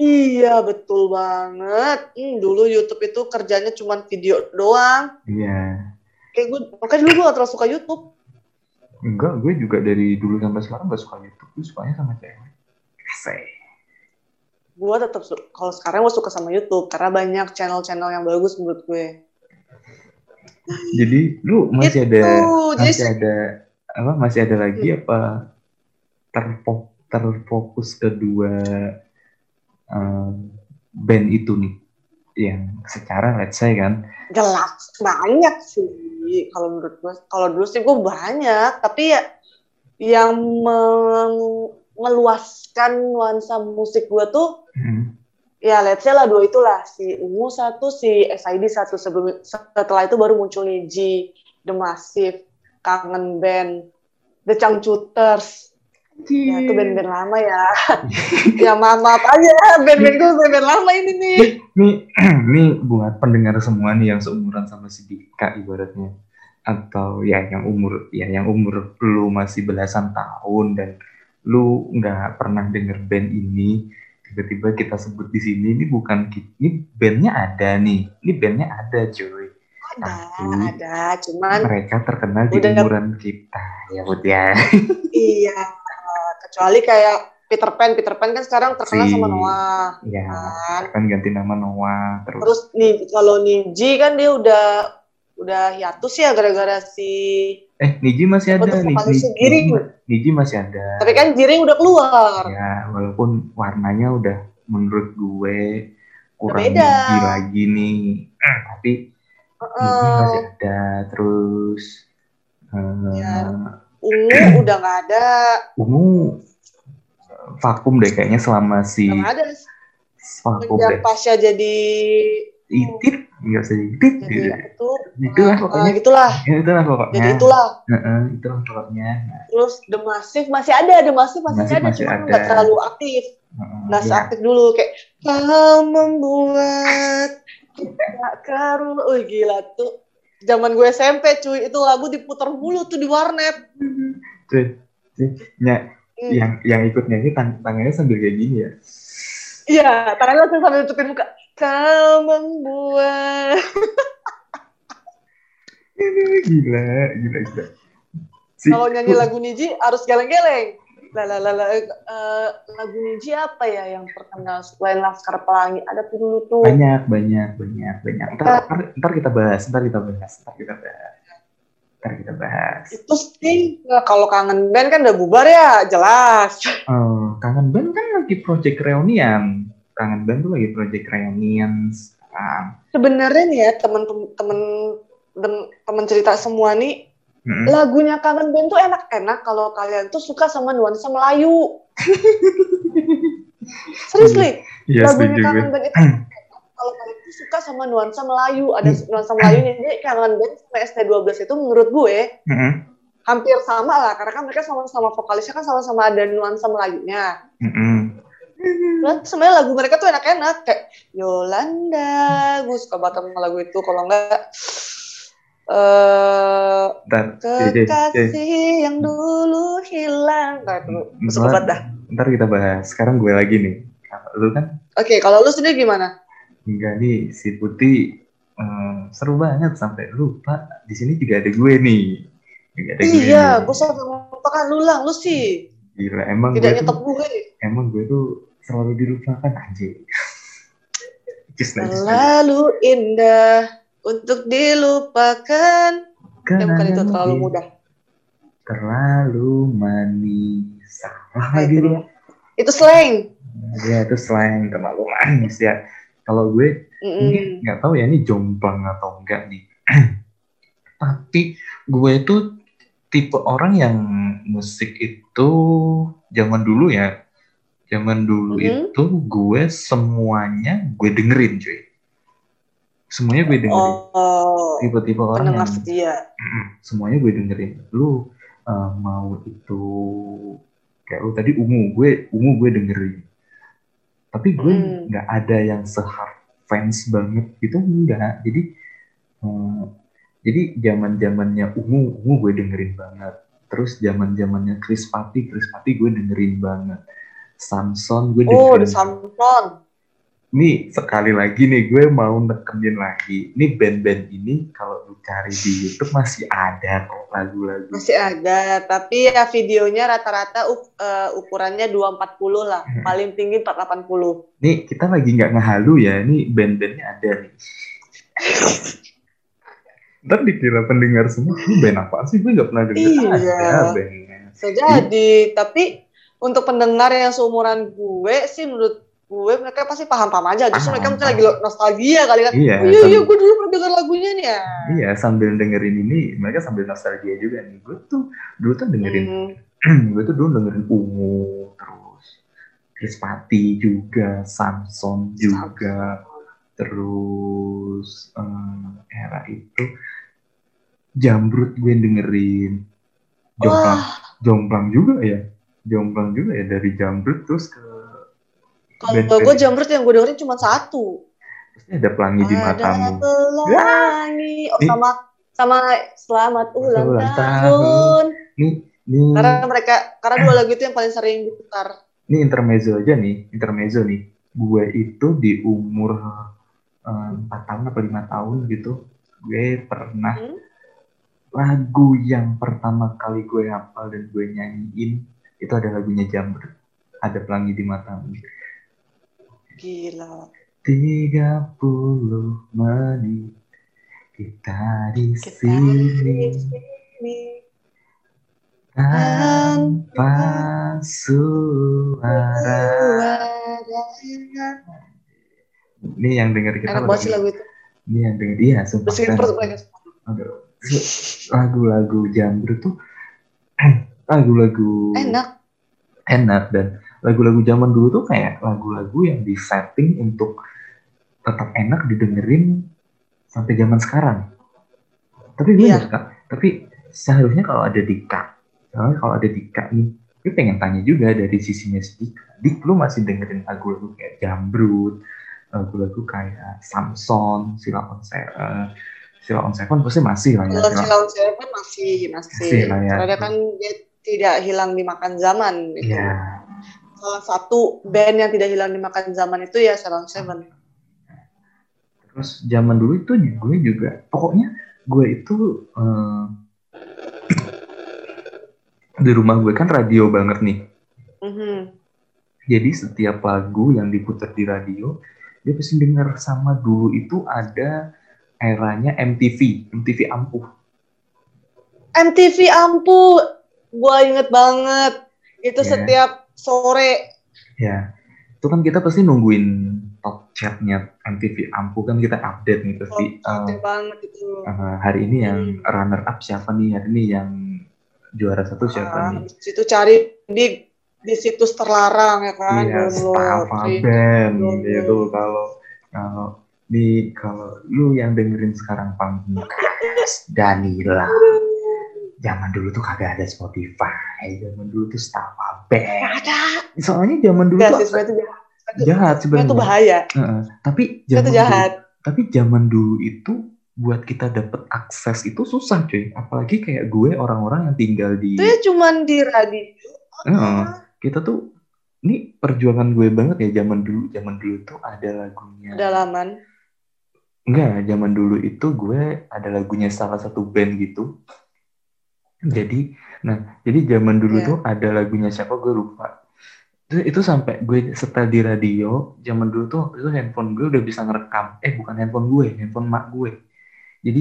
iya betul banget. Hmm, dulu YouTube itu kerjanya cuman video doang. Iya. Kayak gue makanya dulu gue gak terlalu suka YouTube. Enggak gue juga dari dulu sampai sekarang nggak suka YouTube. Gue sukanya sama cewek. Say. gue tetap kalau sekarang gue suka sama YouTube karena banyak channel-channel yang bagus menurut gue. Jadi lu masih ada Itu, jadi masih ada apa masih ada lagi Hmm. apa terfo- terfokus kedua eh, band itu nih. Yang secara let's say kan. Jelas banyak sih kalau menurut gue kalau dulu sih gue banyak tapi ya yang meng- meluaskan nuansa musik gue tuh hmm, ya let's say lah dua itulah. Si Ungu satu si SID satu. Sebelum setelah itu baru muncul Niji The Massive Kangen Band The Changcuters ya itu band-band lama ya. <laughs> Ya maaf maaf aja band-band gue band-band lama ini nih. Nih <clears throat> nih buat pendengar semua nih yang seumuran sama si Dika ibaratnya. Atau ya yang umur ya yang umur lu masih belasan tahun dan lu nggak pernah denger band ini tiba-tiba kita sebut di sini ini bukan ini bandnya ada nih. Ini bandnya ada cuy. Ada, Tapi- ada. Cuman mereka terkenal di Udah- umuran kita ya Bud ya. Iya, kecuali kayak Peter Pan. Peter Pan kan sekarang terkenal Si- sama Noah. ya Kan? kan ganti nama Noah terus, Terus nih kalau Niji kan dia udah udah hiatus ya gara-gara si eh Niji masih ada vokalisnya Giring. Niji masih ada tapi kan Jiring udah keluar. ya walaupun warnanya udah menurut gue kurang beda. Niji lagi nih tapi Niji Heeh. masih ada terus eh, Ya. Ungu udah nggak ada. ungu vakum deh kayaknya selama si nggak ada. vakum deh Pasha jadi itit nggak usah itit jadi gitu itu itulah ah, pokoknya gitulah. ya, itulah pokoknya Jadi itulah. Heeh, itulah pokoknya Nah, Terus The Massive masih ada, The Massive masih, Massive ada, masih cuma nggak terlalu aktif, nggak ya. seaktif dulu kayak kau membuat <laughs> kita karu, oh gila tuh. Zaman gue SMP cuy, itu lagu diputar mulu tuh di warnet. Cuy, cuy, ny- Hmm. yang yang ikut nyanyi tang tangannya sambil kayak gini ya Iya, tangannya langsung sambil tutupin muka. Kau membuat. <laughs> gila gila gila si, Kalau nyanyi lagu Niji harus geleng-geleng. Lah, lah, lah, lah, eh, lagu Niji apa ya yang terkenal selain Laskar Pelangi? Ada tuh dulu tuh. banyak banyak banyak banyak ntar, ntar, ntar kita bahas ntar kita bahas ntar kita bahas ntar kita bahas Itu sih kalau kangen band kan udah bubar ya, jelas. Oh, kangen band kan lagi project reunian kangen band tuh lagi project reunian sekarang Sebenarnya nih ya temen-temen temen- temen cerita semua nih Mm-mm. lagunya kangen band tuh enak-enak kalau kalian tuh suka sama nuansa Melayu. <laughs> Serius li, iya lagunya kangen band itu <clears throat> kalau kalian tuh suka sama nuansa Melayu, ada nuansa Melayunya. Jadi kangen band sama ST12 itu menurut gue Mm-mm. hampir sama lah karena kan mereka sama-sama vokalisnya kan sama-sama ada nuansa Melayunya. Mm-mm. Terus sebenarnya lagu mereka tuh enak-enak kayak Yolanda, gue suka banget sama lagu itu. Kalau enggak eh ntar Jay. kekasih yang dulu hilang. Nah, itu gue Ntar- banget dah. ntar kita bahas sekarang gue lagi nih lu kan Oke, kalau lu sendiri gimana? enggak nih si putih eh, seru banget sampai lupa di sini juga ada gue nih juga ada gue Iya, nih. gue sampai melupakan lu lah, lu sih gila emang tidak gue tuh gue. emang gue tuh selalu dilupakan anjing <laughs> Terlalu indah untuk dilupakan. Ya bukan itu terlalu mudah. terlalu manis salah Nah, lagi itu. Itu slang. ya itu slang terlalu manis ya kalau gue ini nggak tahu ya ini jomplang atau enggak nih <clears throat> tapi gue tuh tipe orang yang musik itu zaman dulu ya zaman dulu Mhm. itu gue semuanya gue dengerin cuy semuanya gue dengerin. Oh, tipe-tipe orang yang setia. Semuanya gue dengerin. Lu uh, mau itu kayak lu tadi ungu gue ungu gue dengerin. Tapi gue Hmm. nggak ada yang sehard fans banget gitu enggak jadi uh, jadi zaman zamannya ungu ungu gue dengerin banget. Terus zaman zamannya Chris Patti Chris Patti gue dengerin banget. Samson gue Oh, dengerin The Samson. Nih sekali lagi nih gue mau nekenin lagi nih band-band ini kalau lu cari di YouTube masih ada kok lagu-lagu Masih ada, tapi ya videonya rata-rata u- eh, ukurannya 240 lah. Hmm. Paling tinggi 480. nih kita lagi nggak ngehalu ya nih band-bandnya ada nih ntar dikira pendengar semua ini band apa sih gue nggak pernah denger Iya. ada bandnya Bisa jadi, tapi untuk pendengar yang seumuran gue sih menurut gue mereka pasti paham-paham aja. Justru Paham, mereka mungkin lagi nostalgia kali kan. iya Oh, iya, iya, gue dulu pernah denger lagunya nih ya. iya sambil dengerin ini mereka sambil nostalgia juga nih gue tuh dulu tuh dengerin Hmm. <clears throat> gue tuh dulu dengerin ungu terus Chris Patti juga Samson juga terus eh, era itu Jambrut gue dengerin Jomplang Wah, Jomplang juga ya Jomplang juga ya dari Jambrut terus ke kalau gue jamrut yang gue dengerin cuma satu. ada pelangi di Ada matamu pelangi. Oh, Nih. sama sama selamat ulang Ulang tahun. nih Ini Karena mereka karena dua lagu itu yang paling sering diputar. ini intermezzo aja nih, intermezzo nih. Gue itu di umur eh, empat tahun atau lima tahun gitu, gue pernah Hmm? lagu yang pertama kali gue hafal dan gue nyanyiin itu ada lagunya Jamret. Ada pelangi di matamu. Gila. 30 menit kita di Kita sini di sini. tanpa suara. Ini yang denger kita Enak banget sih lagu itu. Ini yang denger dia sumpah. Mereka. Aduh, lagu-lagu Jamret tuh lagu-lagu Enak. enak dan lagu-lagu zaman dulu tuh kayak lagu-lagu yang di setting untuk tetap enak didengerin sampai zaman sekarang. Tapi gue Iya. nggak suka. Tapi seharusnya kalau ada Dika, kalau ada Dika nih, gue pengen tanya juga dari sisinya si Dika. Dik, lu masih dengerin lagu-lagu kayak Jambrut, lagu-lagu kayak Samson, Sila on Seven, eh, Sila on Seven pasti masih lah ya. Kalau Sila- Silaun Seven masih masih. Masih lah ya. Karena kan dia tidak hilang dimakan zaman itu. Iya. Salah satu band yang tidak hilang dimakan zaman itu ya Silaun Seven. Terus zaman dulu itu gue juga, pokoknya gue itu eh, <clears throat> di rumah gue kan radio banget nih. Mhm. Jadi setiap lagu yang diputar di radio, dia pasti denger sama dulu itu ada eranya MTV, MTV ampuh. MTV Ampu, gua inget banget. Itu Iya. setiap sore. Ya, itu kan kita pasti nungguin top chatnya MTV ampuh kan kita update nih pasti. Oh, eh, banget itu. eh, hari ini yang Hmm. runner up siapa nih? Hari ini yang juara satu siapa Ah, nih? habis itu cari di di situs terlarang ya kan, Iya. Stava Iya. Gitu kalau kalau di kalau lu yang dengerin sekarang Pamungkas, Danila. Zaman dulu tuh kagak ada Spotify, zaman dulu tuh Band. ada. Soalnya zaman dulu Enggak tuh sebenarnya itu jahat. jahat Sebenarnya itu bahaya. Heeh. Tapi Itu zaman jahat. dulu, tapi zaman dulu itu buat kita dapet akses itu susah cuy. Apalagi kayak gue orang-orang yang tinggal di Itu ya cuman di radio. Heeh. kita tuh ini perjuangan gue banget ya zaman dulu zaman dulu tuh ada lagunya Dalaman. enggak zaman dulu itu gue ada lagunya salah satu band gitu jadi nah jadi zaman dulu Iya. tuh ada lagunya siapa gue lupa. Itu, itu sampai gue setel di radio zaman dulu tuh waktu itu handphone gue udah bisa ngerekam. Eh bukan handphone gue handphone mak gue. Jadi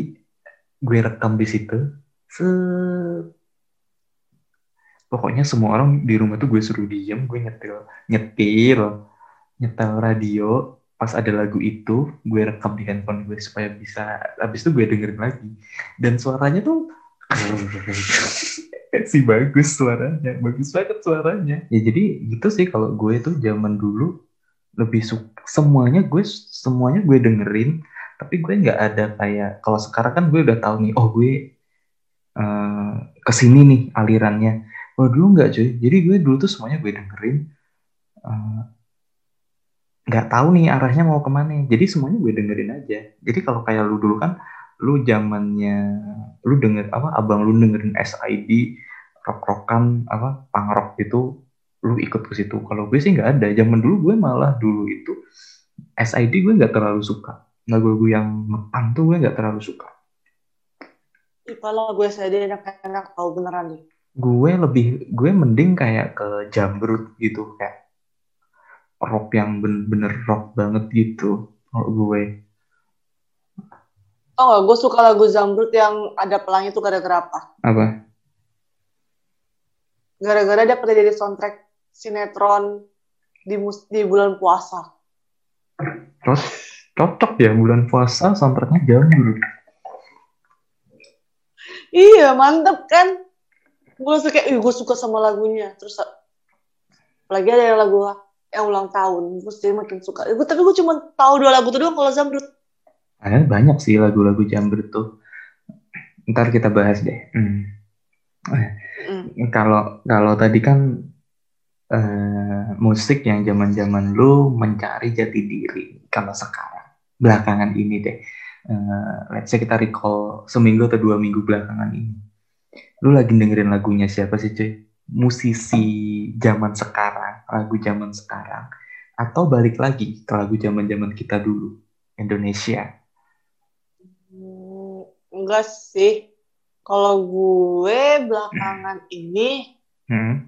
gue rekam di situ set. Pokoknya semua orang di rumah tuh gue suruh diem gue nyetil nyetil nyetel radio. Pas ada lagu itu gue rekam di handphone gue supaya bisa habis itu gue dengerin lagi. Dan suaranya tuh si bagus suaranya bagus banget suaranya. Ya jadi gitu sih kalau gue tuh zaman dulu lebih suka semuanya gue semuanya gue dengerin tapi gue nggak ada kayak kalau sekarang kan gue udah tahu nih oh gue eh, ke sini nih alirannya. Kalau dulu nggak cuy. Jadi gue dulu tuh semuanya gue dengerin eh, nggak tahu nih arahnya mau ke mana. Jadi semuanya gue dengerin aja. Jadi kalau kayak lu dulu kan lu zamannya lu denger apa abang lu dengerin SID rock rockan apa punk rock itu lu ikut ke situ. Kalau gue sih nggak ada. Zaman dulu gue malah dulu itu SID gue nggak terlalu suka. Lagu-lagu yang ngepan tuh gue nggak terlalu suka. Kalau gue sadar enak-enak tahu beneran nih. gue lebih gue mending kayak ke jambrut gitu kayak rock yang bener-bener rock banget gitu kalau gue Oh, gue suka lagu Zamrud yang ada pelangi itu gara-gara apa? apa Gara-gara dia pernah jadi soundtrack sinetron di mus- di bulan puasa. terus cocok ya bulan puasa soundtracknya jambrut Iya, mantep kan? Gue suka, gue suka sama lagunya. Terus lagi ada yang lagu yang ulang tahun, terus jadi makin suka. Gue tapi gue cuma tahu dua lagu itu doang kalau Zamrud. Ada banyak sih lagu-lagu jambrut tuh ntar kita bahas deh Hmm. Mm. kalau kalau tadi kan eh, musik yang zaman-zaman lu mencari jati diri kalau sekarang belakangan ini deh eh, let's say kita recall seminggu atau dua minggu belakangan ini Lu lagi dengerin lagunya siapa sih cuy? Musisi zaman sekarang, lagu zaman sekarang, atau balik lagi ke lagu zaman-zaman kita dulu, Indonesia? Hmm, enggak sih. Kalau gue belakangan ini, Hmm?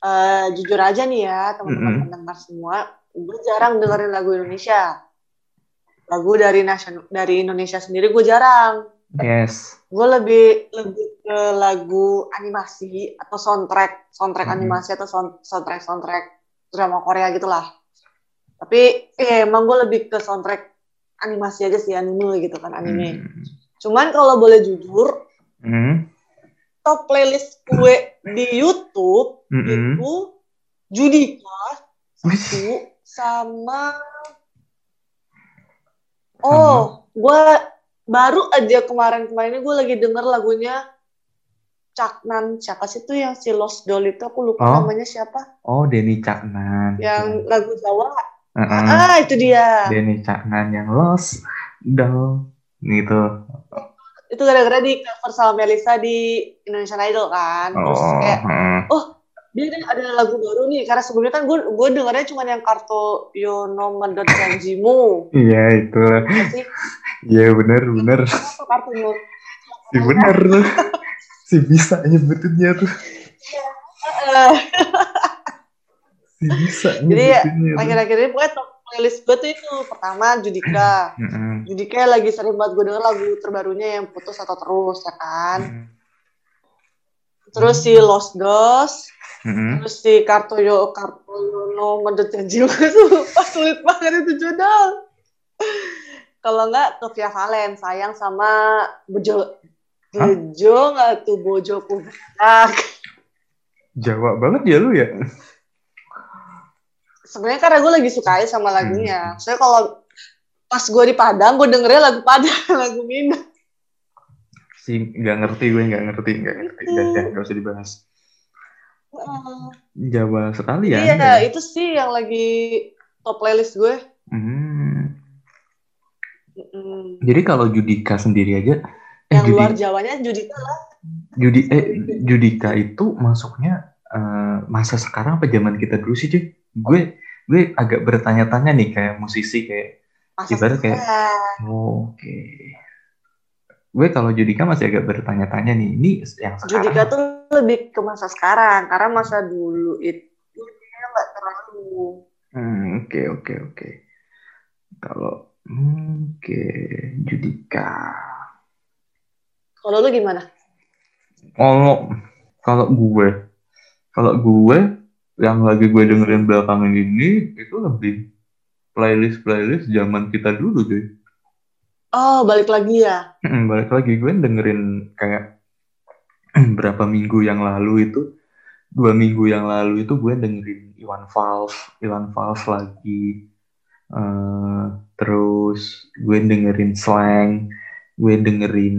eh, jujur aja nih ya teman-teman Mm-mm. pendengar semua, gue jarang dengerin lagu Indonesia. Lagu dari nasional dari Indonesia sendiri gue jarang. Yes. Gue lebih lebih ke lagu animasi atau soundtrack, soundtrack Mhm. animasi atau sound- soundtrack soundtrack drama Korea gitulah. Tapi eh, emang gue lebih ke soundtrack animasi aja sih anime gitu kan anime. Hmm. Cuman kalau boleh jujur, Hmm. top playlist gue di YouTube Mm-mm. itu Judika satu sama oh gue baru aja kemarin-kemarin gue lagi denger lagunya Caknan siapa sih tuh yang si Lost Doll itu aku lupa Oh. namanya siapa Oh, Denny Caknan. yang lagu Jawa Heeh. ah itu dia Denny Caknan yang lost dong gitu. itu gara-gara di cover sama Melisa di Indonesian Idol kan terus Oh, kayak heeh. dia kan ada lagu baru nih karena sebelumnya kan gue gue dengarnya cuma yang kartu Yono Medot Janjimu iya itu. Sih Iya bener bener. kartunya Si bener tuh. Si bisa nyebutinnya tuh. Eh, Si bisa Jadi ya, nyebutinnya tuh. akhir-akhir ini pokoknya playlist gue tuh itu pertama Judika. Judika lagi sering banget gue denger lagu terbarunya yang putus atau terus ya kan terus si Lost Heeh. terus si Kartoyo Kartoyono Medot Janjimu sumpah <laughs> sulit banget itu judul kalau enggak ke Via Valen sayang sama Bejo? Bejo nggak tuh Bojo Punak Jawa banget ya lu ya. Sebenarnya karena gue lagi suka aja sama lagunya Hmm. soalnya kalau pas gue di Padang gue dengernya lagu Padang <laughs> lagu Minang Si nggak ngerti gue nggak ngerti nggak ngerti. Udah udah nggak usah dibahas. Jawa sekali ya. Iya, ya? itu sih yang lagi top playlist gue. Hmm. Mm-mm. Jadi kalau Judika sendiri aja, eh, Yang Judi- luar Jawanya Judika lah. Judi eh Judika itu masuknya eh, masa sekarang apa zaman kita dulu sih cuy? Gue gue agak bertanya-tanya nih kayak musisi kayak Masa Ibarat kayak- oh, oke. Gue kalau Judika masih agak bertanya-tanya nih, ini yang sekarang. Judika tuh lebih ke masa sekarang karena masa dulu itu dia nggak terlalu. Hmm, oke oke oke. Kalau oke Judika. Kalau lu gimana? Kalau kalau gue, kalau gue yang lagi gue dengerin belakangan ini itu lebih playlist playlist zaman kita dulu cuy. Oh, balik lagi ya. Balik lagi gue dengerin kayak <clears throat> berapa minggu yang lalu itu dua minggu yang lalu itu gue dengerin Iwan Fals, Iwan Fals lagi. Eh, terus gue dengerin slang, gue dengerin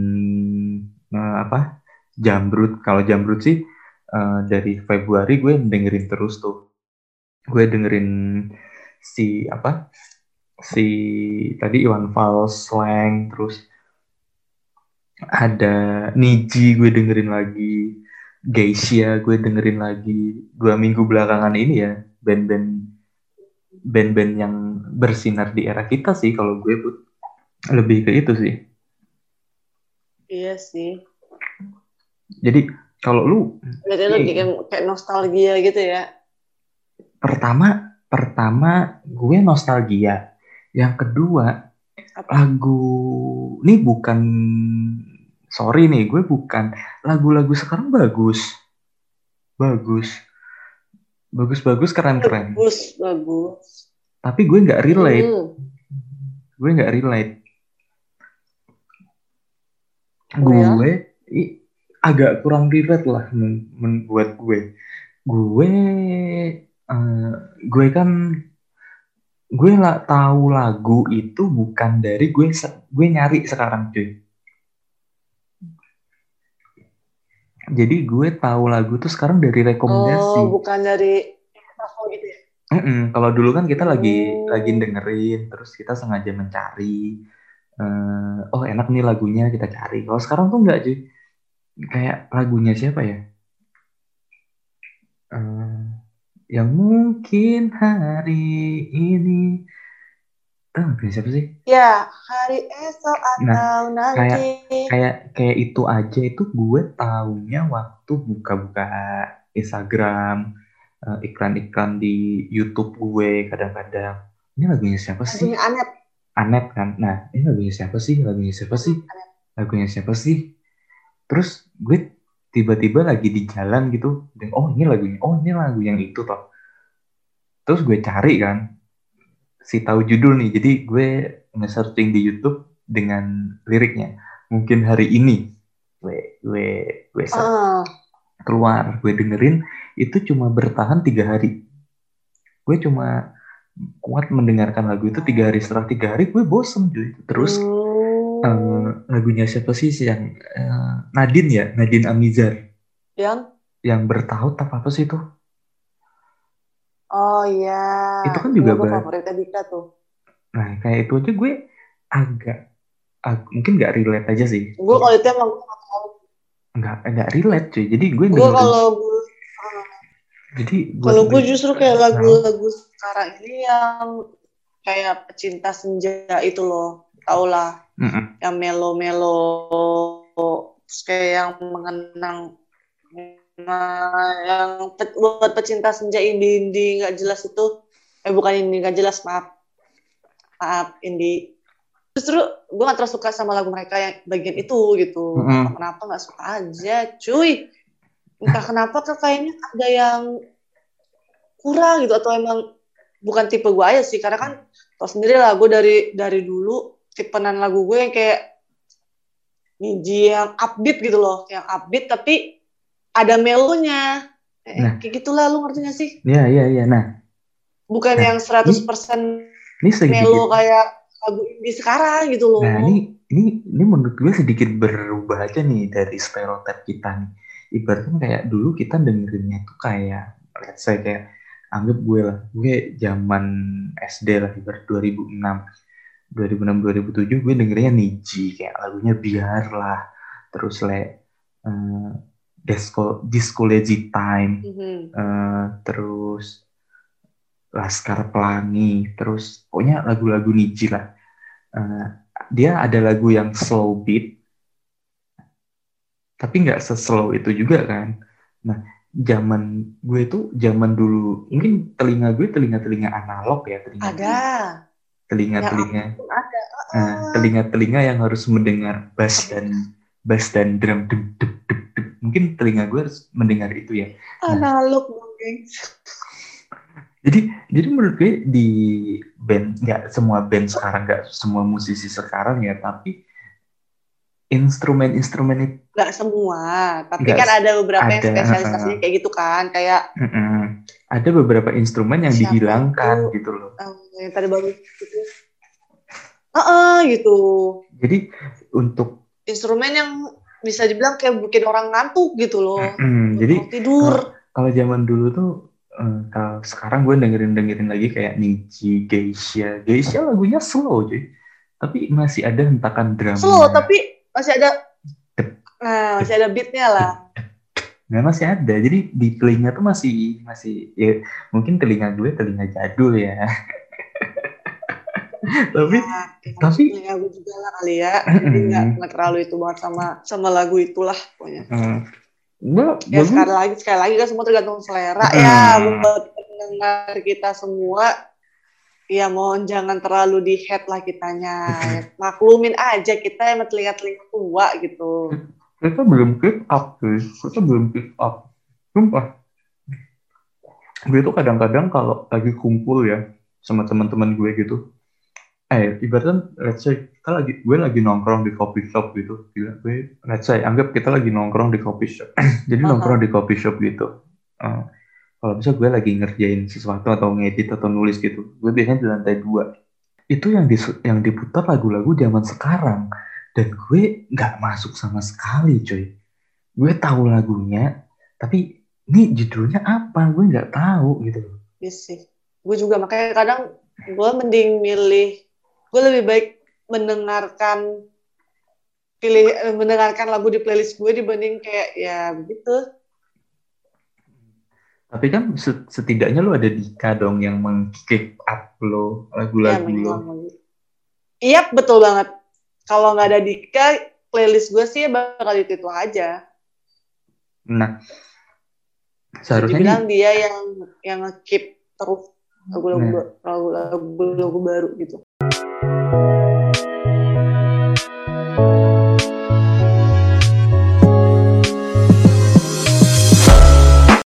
eh, apa Jambrut. Kalau Jambrut sih eh, dari Februari gue dengerin terus tuh. Gue dengerin si apa si tadi Iwan Fals slang terus ada Niji gue dengerin lagi Geisha gue dengerin lagi dua minggu belakangan ini ya band-band band-band yang bersinar di era kita sih kalau gue put lebih ke itu sih Iya sih. jadi kalau lu Berarti lu kayak, kayak nostalgia gitu ya. pertama pertama gue nostalgia yang kedua Apa? lagu ini bukan sorry nih gue bukan lagu-lagu sekarang bagus bagus bagus bagus keren keren Bagus, bagus. tapi gue nggak relate Hmm. gue nggak relate Oh ya? gue i- agak kurang relate lah membuat gue gue eh, gue kan gue lah tahu lagu itu bukan dari gue gue nyari sekarang cuy jadi gue tahu lagu tuh sekarang dari rekomendasi Oh, bukan dari info gitu ya. Mm-mm. Kalau dulu kan kita lagi Oh. lagi dengerin, terus kita sengaja mencari. eh, oh enak nih lagunya kita cari. Kalau sekarang tuh enggak cuy. Kayak lagunya siapa ya? Eh, yang mungkin hari ini. Tahu lagunya siapa sih? Ya, hari esok atau Nah, nanti. kayak kayak itu aja itu gue taunya waktu buka-buka Instagram eh, iklan-iklan di YouTube gue kadang-kadang. Ini lagunya siapa sih? Lagunya Anet. Anet kan? Nah ini lagunya siapa sih? Lagunya siapa sih? Anet. lagunya siapa sih terus gue tiba-tiba lagi di jalan gitu dan oh ini lagunya oh ini lagu yang itu toh. Terus gue cari kan si tahu judul nih jadi gue nge-searching di YouTube dengan liriknya. Mungkin hari ini gue gue gue Ah, keluar gue dengerin itu cuma bertahan tiga hari. Gue cuma kuat mendengarkan lagu itu tiga hari. Setelah tiga hari gue bosen cuy. Terus hmm, eh, lagunya siapa sih? Yang eh, Nadine ya? Nadine Amizar. Yang? Yang bertaut apa apa sih itu? Oh iya. Itu kan juga bar- favoritnya Dika tuh. nah kayak itu aja gue agak, ag- mungkin nggak relate aja sih. Gue kalau itu emang gue nggak nggak relate cuy. Jadi gue Gue kalau gue jadi buat kalau gue gue- justru kayak Nah, lagu-lagu sekarang ini yang kayak pecinta senja itu loh, tau lah, Mm-mm. yang melo-melo, kayak yang mengenang, nah, yang pe- buat pecinta senja indie-indie nggak jelas itu, eh bukan indie nggak jelas maaf, maaf indie. Justru gue gak terlalu suka sama lagu mereka yang bagian itu gitu. Mm-mm. Kenapa nggak suka aja, cuy? Entah kenapa tuh kayaknya ada yang kurang gitu atau emang bukan tipe gue aja sih karena kan tau sendiri lah gue dari dari dulu tipenan lagu gue yang kayak niji yang upbeat gitu loh yang upbeat tapi ada melonya Eh, Nah. kayak gitulah lu ngerti gak sih Iya iya iya. Nah, bukan Nah, yang 100% ini sedikit. melo kayak lagu indie sekarang gitu loh Nah, ini ini ini menurut gue sedikit berubah aja nih dari stereotip kita nih. Ibaratnya kayak dulu kita dengerinnya tuh kayak let's say kayak anggap gue lah, gue zaman SD lah ibarat 2006. 2006 2007 gue dengerinnya Niji kayak lagunya biar lah. Terus le eh, disco disco lazy time Mhm. eh, terus Laskar Pelangi, terus pokoknya lagu-lagu Niji lah. Eh, dia ada lagu yang slow beat, tapi nggak seslow itu juga kan. Nah, zaman gue tuh zaman dulu, mungkin telinga gue telinga-telinga analog ya, telinga ada telinga-telinga, eh, telinga-telinga yang harus mendengar bass dan bass dan drum dep, dep, dep, dep. Mungkin telinga gue harus mendengar itu ya. analog dong gengs Jadi jadi menurut gue di band nggak semua band sekarang nggak semua musisi sekarang ya tapi instrumen-instrumen itu nggak semua tapi Nggak kan ada beberapa yang ada, spesialisasinya uh-uh. kayak gitu kan kayak mm-mm. Ada beberapa instrumen yang Siapa dihilangkan itu? gitu loh. um, yang tadi baru gitu. Heeh, gitu. Jadi untuk instrumen yang bisa dibilang kayak bikin orang ngantuk gitu loh. Mm, jadi tidur. kalau zaman dulu tuh eh, kalau sekarang gue dengerin dengerin lagi kayak Niji, Geisha, Geisha lagunya slow cuy, tapi masih ada hentakan drama. slow tapi masih ada nah masih ada beatnya lah Nah masih ada, jadi di telinga tuh masih masih ya mungkin telinga gue telinga jadul ya. <laughs> tapi Nah, tapi- tapi lagu juga lah kali ya. Jadi nggak nggak terlalu itu banget sama sama lagu itulah pokoknya. Eh, gue ya gue sekali lagi sekali lagi kan semua tergantung selera Hmm. ya buat pendengar kita semua ya mohon jangan terlalu di head lah kitanya. Maklumin aja kita emang telinga-telinga tua gitu kita belum pick up cuy, kita belum pick up. Sumpah. Gue tuh kadang-kadang kalau lagi kumpul ya sama teman-teman gue gitu, eh ibaratnya let's say kita lagi gue lagi nongkrong di coffee shop gitu, Gila, gue let's say anggap kita lagi nongkrong di coffee shop, <clears throat> jadi nongkrong di coffee shop gitu. Eh, kalau bisa gue lagi ngerjain sesuatu atau ngedit atau nulis gitu, gue biasanya di lantai dua. Itu yang dis- yang diputar lagu-lagu zaman sekarang dan gue nggak masuk sama sekali coy gue tahu lagunya tapi ini judulnya apa gue nggak tahu gitu loh Iya sih gue juga makanya kadang gue mending milih gue lebih baik mendengarkan pilih eh, mendengarkan lagu di playlist gue dibanding kayak ya begitu. Tapi kan setidaknya lu ada Dika dong yang meng-keep up lo lagu-lagu ya, lo. Iya betul banget. Kalau nggak ada Dika, playlist gue sih bakal itu, itu aja. Nah, seharusnya dia yang yang keep terus lagu-lagu nah. lagu-lagu baru gitu.